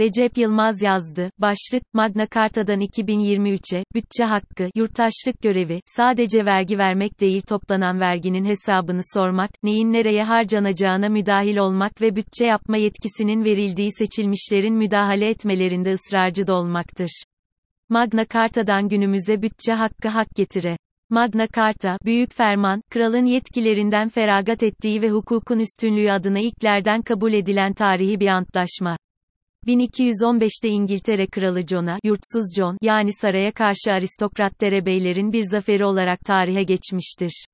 Recep Yılmaz yazdı. Başlık, Magna Carta'dan 2023'e, bütçe hakkı, yurttaşlık görevi, sadece vergi vermek değil toplanan verginin hesabını sormak, neyin nereye harcanacağına müdahil olmak ve bütçe yapma yetkisinin verildiği seçilmişlerin müdahale etmelerinde ısrarcı da olmaktır. Magna Carta'dan günümüze bütçe hakkı hak getire. Magna Carta, büyük ferman, kralın yetkilerinden feragat ettiği ve hukukun üstünlüğü adına ilklerden kabul edilen tarihi bir antlaşma. 1215'te İngiltere Kralı John'a, yurtsuz John, yani saraya karşı aristokrat derebeylerin bir zaferi olarak tarihe geçmiştir.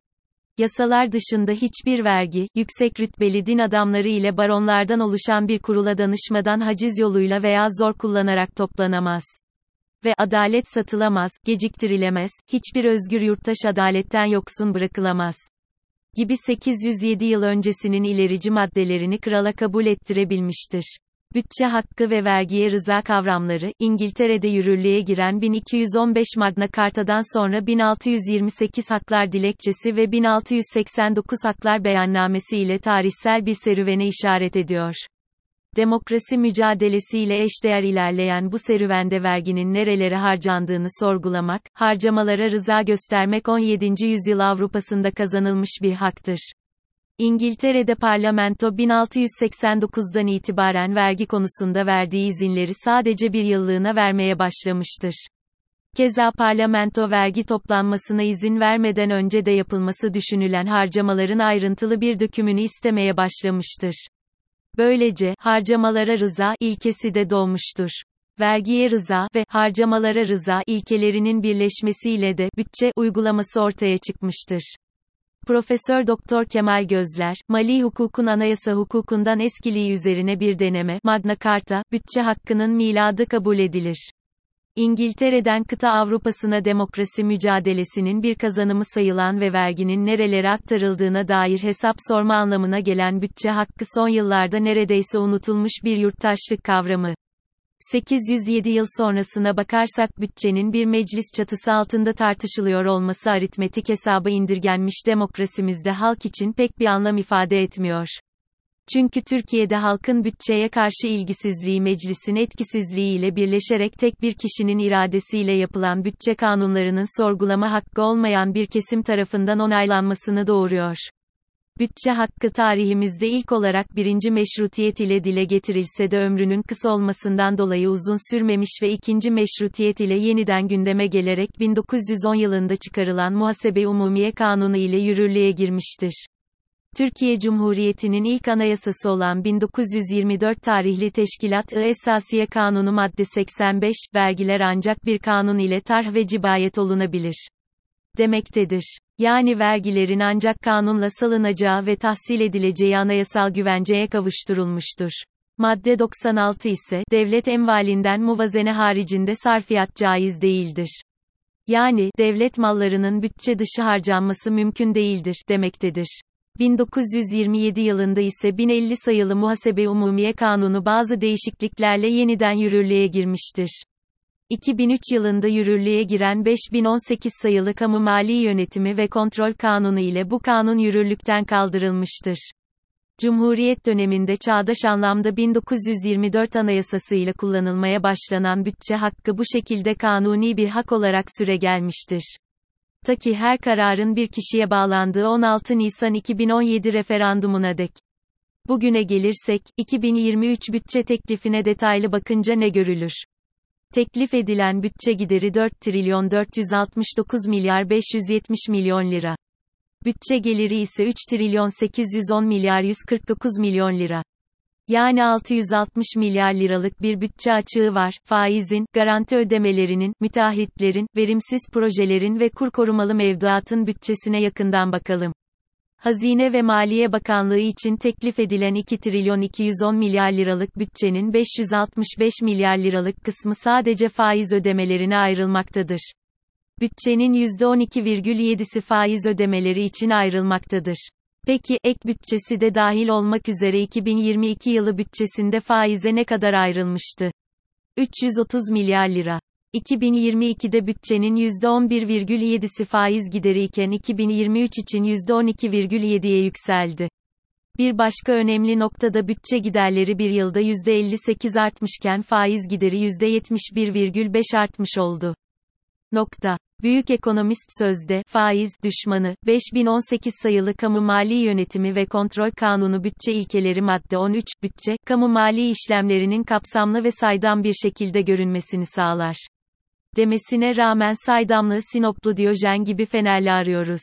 Yasalar dışında hiçbir vergi, yüksek rütbeli din adamları ile baronlardan oluşan bir kurula danışmadan haciz yoluyla veya zor kullanarak toplanamaz ve adalet satılamaz, geciktirilemez, hiçbir özgür yurttaş adaletten yoksun bırakılamaz. Gibi 807 yıl öncesinin ilerici maddelerini krala kabul ettirebilmiştir. Bütçe hakkı ve vergiye rıza kavramları, İngiltere'de yürürlüğe giren 1215 Magna Carta'dan sonra 1628 Haklar Dilekçesi ve 1689 Haklar Beyannamesi ile tarihsel bir serüvene işaret ediyor. Demokrasi mücadelesiyle eşdeğer ilerleyen bu serüvende verginin nerelere harcandığını sorgulamak, harcamalara rıza göstermek 17. yüzyıl Avrupa'sında kazanılmış bir haktır. İngiltere'de parlamento 1689'dan itibaren vergi konusunda verdiği izinleri sadece bir yıllığına vermeye başlamıştır. Keza parlamento vergi toplanmasına izin vermeden önce de yapılması düşünülen harcamaların ayrıntılı bir dökümünü istemeye başlamıştır. Böylece, harcamalara rıza ilkesi de doğmuştur. Vergiye rıza ve harcamalara rıza ilkelerinin birleşmesiyle de bütçe uygulaması ortaya çıkmıştır. Profesör Doktor Kemal Gözler, Mali hukukun anayasa hukukundan eskiliği üzerine bir deneme, Magna Carta, bütçe hakkının miladı kabul edilir. İngiltere'den kıta Avrupa'sına demokrasi mücadelesinin bir kazanımı sayılan ve verginin nerelere aktarıldığına dair hesap sorma anlamına gelen bütçe hakkı son yıllarda neredeyse unutulmuş bir yurttaşlık kavramı. 807 yıl sonrasına bakarsak bütçenin bir meclis çatısı altında tartışılıyor olması aritmetik hesaba indirgenmiş demokrasimizde halk için pek bir anlam ifade etmiyor. Çünkü Türkiye'de halkın bütçeye karşı ilgisizliği meclisin etkisizliği ile birleşerek tek bir kişinin iradesiyle yapılan bütçe kanunlarının sorgulama hakkı olmayan bir kesim tarafından onaylanmasını doğuruyor. Bütçe hakkı tarihimizde ilk olarak birinci meşrutiyet ile dile getirilse de ömrünün kısa olmasından dolayı uzun sürmemiş ve ikinci meşrutiyet ile yeniden gündeme gelerek 1910 yılında çıkarılan Muhasebe Umumiye Kanunu ile yürürlüğe girmiştir. Türkiye Cumhuriyeti'nin ilk anayasası olan 1924 tarihli Teşkilat-ı Esasiye Kanunu madde 85, vergiler ancak bir kanun ile tarh ve cibayet olunabilir. Demektedir. Yani vergilerin ancak kanunla salınacağı ve tahsil edileceği anayasal güvenceye kavuşturulmuştur. Madde 96 ise, devlet envalinden muvazene haricinde sarfiyat caiz değildir. Yani, devlet mallarının bütçe dışı harcanması mümkün değildir, demektedir. 1927 yılında ise 1050 sayılı Muhasebe Umumiye Kanunu bazı değişikliklerle yeniden yürürlüğe girmiştir. 2003 yılında yürürlüğe giren 5018 sayılı Kamu Mali Yönetimi ve Kontrol Kanunu ile bu kanun yürürlükten kaldırılmıştır. Cumhuriyet döneminde çağdaş anlamda 1924 Anayasası ile kullanılmaya başlanan bütçe hakkı bu şekilde kanuni bir hak olarak süre gelmiştir. Ta ki her kararın bir kişiye bağlandığı 16 Nisan 2017 referandumuna dek. Bugüne gelirsek, 2023 bütçe teklifine detaylı bakınca ne görülür? Teklif edilen bütçe gideri 4 trilyon 469 milyar 570 milyon lira. Bütçe geliri ise 3 trilyon 810 milyar 149 milyon lira. Yani 660 milyar liralık bir bütçe açığı var. Faizin, garanti ödemelerinin, müteahhitlerin, verimsiz projelerin ve kur korumalı mevduatın bütçesine yakından bakalım. Hazine ve Maliye Bakanlığı için teklif edilen 2 trilyon 210 milyar liralık bütçenin 565 milyar liralık kısmı sadece faiz ödemelerine ayrılmaktadır. Bütçenin %12,7'si faiz ödemeleri için ayrılmaktadır. Peki, ek bütçesi de dahil olmak üzere 2022 yılı bütçesinde faize ne kadar ayrılmıştı? 330 milyar lira. 2022'de bütçenin %11,7'si faiz gideri iken 2023 için %12,7'ye yükseldi. Bir başka önemli noktada bütçe giderleri bir yılda %58 artmışken faiz gideri %71,5 artmış oldu. Nokta. Büyük ekonomist sözde, faiz düşmanı, 5018 sayılı Kamu Mali Yönetimi ve Kontrol Kanunu Bütçe İlkeleri Madde 13, bütçe, kamu mali işlemlerinin kapsamlı ve saydam bir şekilde görünmesini sağlar. Demesine rağmen saydamlığı Sinoplu Diyojen gibi Fenerli arıyoruz.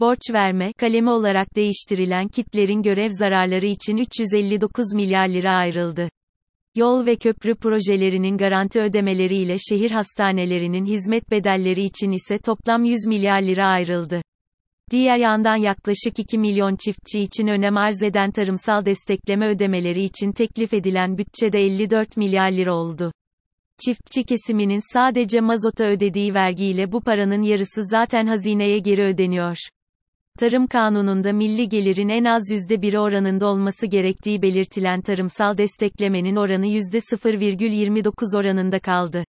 Borç verme, kalemi olarak değiştirilen kitlerin görev zararları için 359 milyar lira ayrıldı. Yol ve köprü projelerinin garanti ödemeleriyle şehir hastanelerinin hizmet bedelleri için ise toplam 100 milyar lira ayrıldı. Diğer yandan yaklaşık 2 milyon çiftçi için önem arz eden tarımsal destekleme ödemeleri için teklif edilen bütçede 54 milyar lira oldu. Çiftçi kesiminin sadece mazota ödediği vergiyle bu paranın yarısı zaten hazineye geri ödeniyor. Tarım Kanunu'nda milli gelirin en az %1'i oranında olması gerektiği belirtilen tarımsal desteklemenin oranı %0,29 oranında kaldı.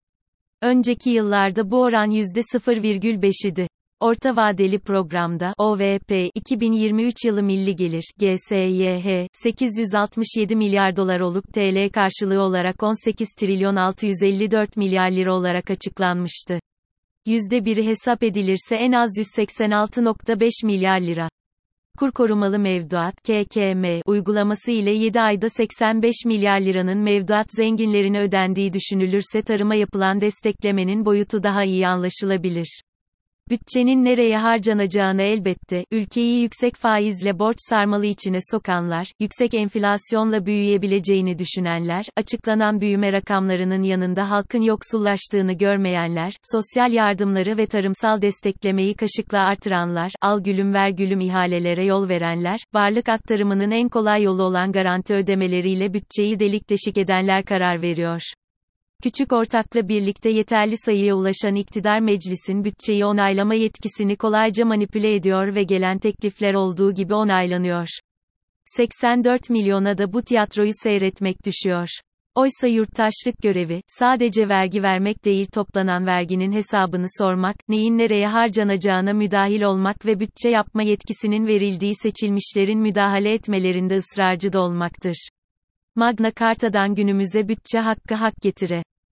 Önceki yıllarda bu oran %0,5 idi. Orta vadeli programda OVP 2023 yılı milli gelir GSYH 867 milyar dolar olup TL karşılığı olarak 18 trilyon 654 milyar lira olarak açıklanmıştı. %1'i hesap edilirse en az 186.5 milyar lira. Kur korumalı mevduat KKM uygulaması ile 7 ayda 85 milyar liranın mevduat zenginlerine ödendiği düşünülürse tarıma yapılan desteklemenin boyutu daha iyi anlaşılabilir. Bütçenin nereye harcanacağını elbette, ülkeyi yüksek faizle borç sarmalı içine sokanlar, yüksek enflasyonla büyüyebileceğini düşünenler, açıklanan büyüme rakamlarının yanında halkın yoksullaştığını görmeyenler, sosyal yardımları ve tarımsal desteklemeyi kaşıkla artıranlar, al gülüm ver gülüm ihalelere yol verenler, varlık aktarımının en kolay yolu olan garanti ödemeleriyle bütçeyi delik deşik edenler karar veriyor. Küçük ortakla birlikte yeterli sayıya ulaşan iktidar meclisin bütçeyi onaylama yetkisini kolayca manipüle ediyor ve gelen teklifler olduğu gibi onaylanıyor. 84 milyona da bu tiyatroyu seyretmek düşüyor. Oysa yurttaşlık görevi, sadece vergi vermek değil toplanan verginin hesabını sormak, neyin nereye harcanacağına müdahil olmak ve bütçe yapma yetkisinin verildiği seçilmişlerin müdahale etmelerinde ısrarcı da olmaktır. Magna Carta'dan günümüze bütçe hakkı hak getire.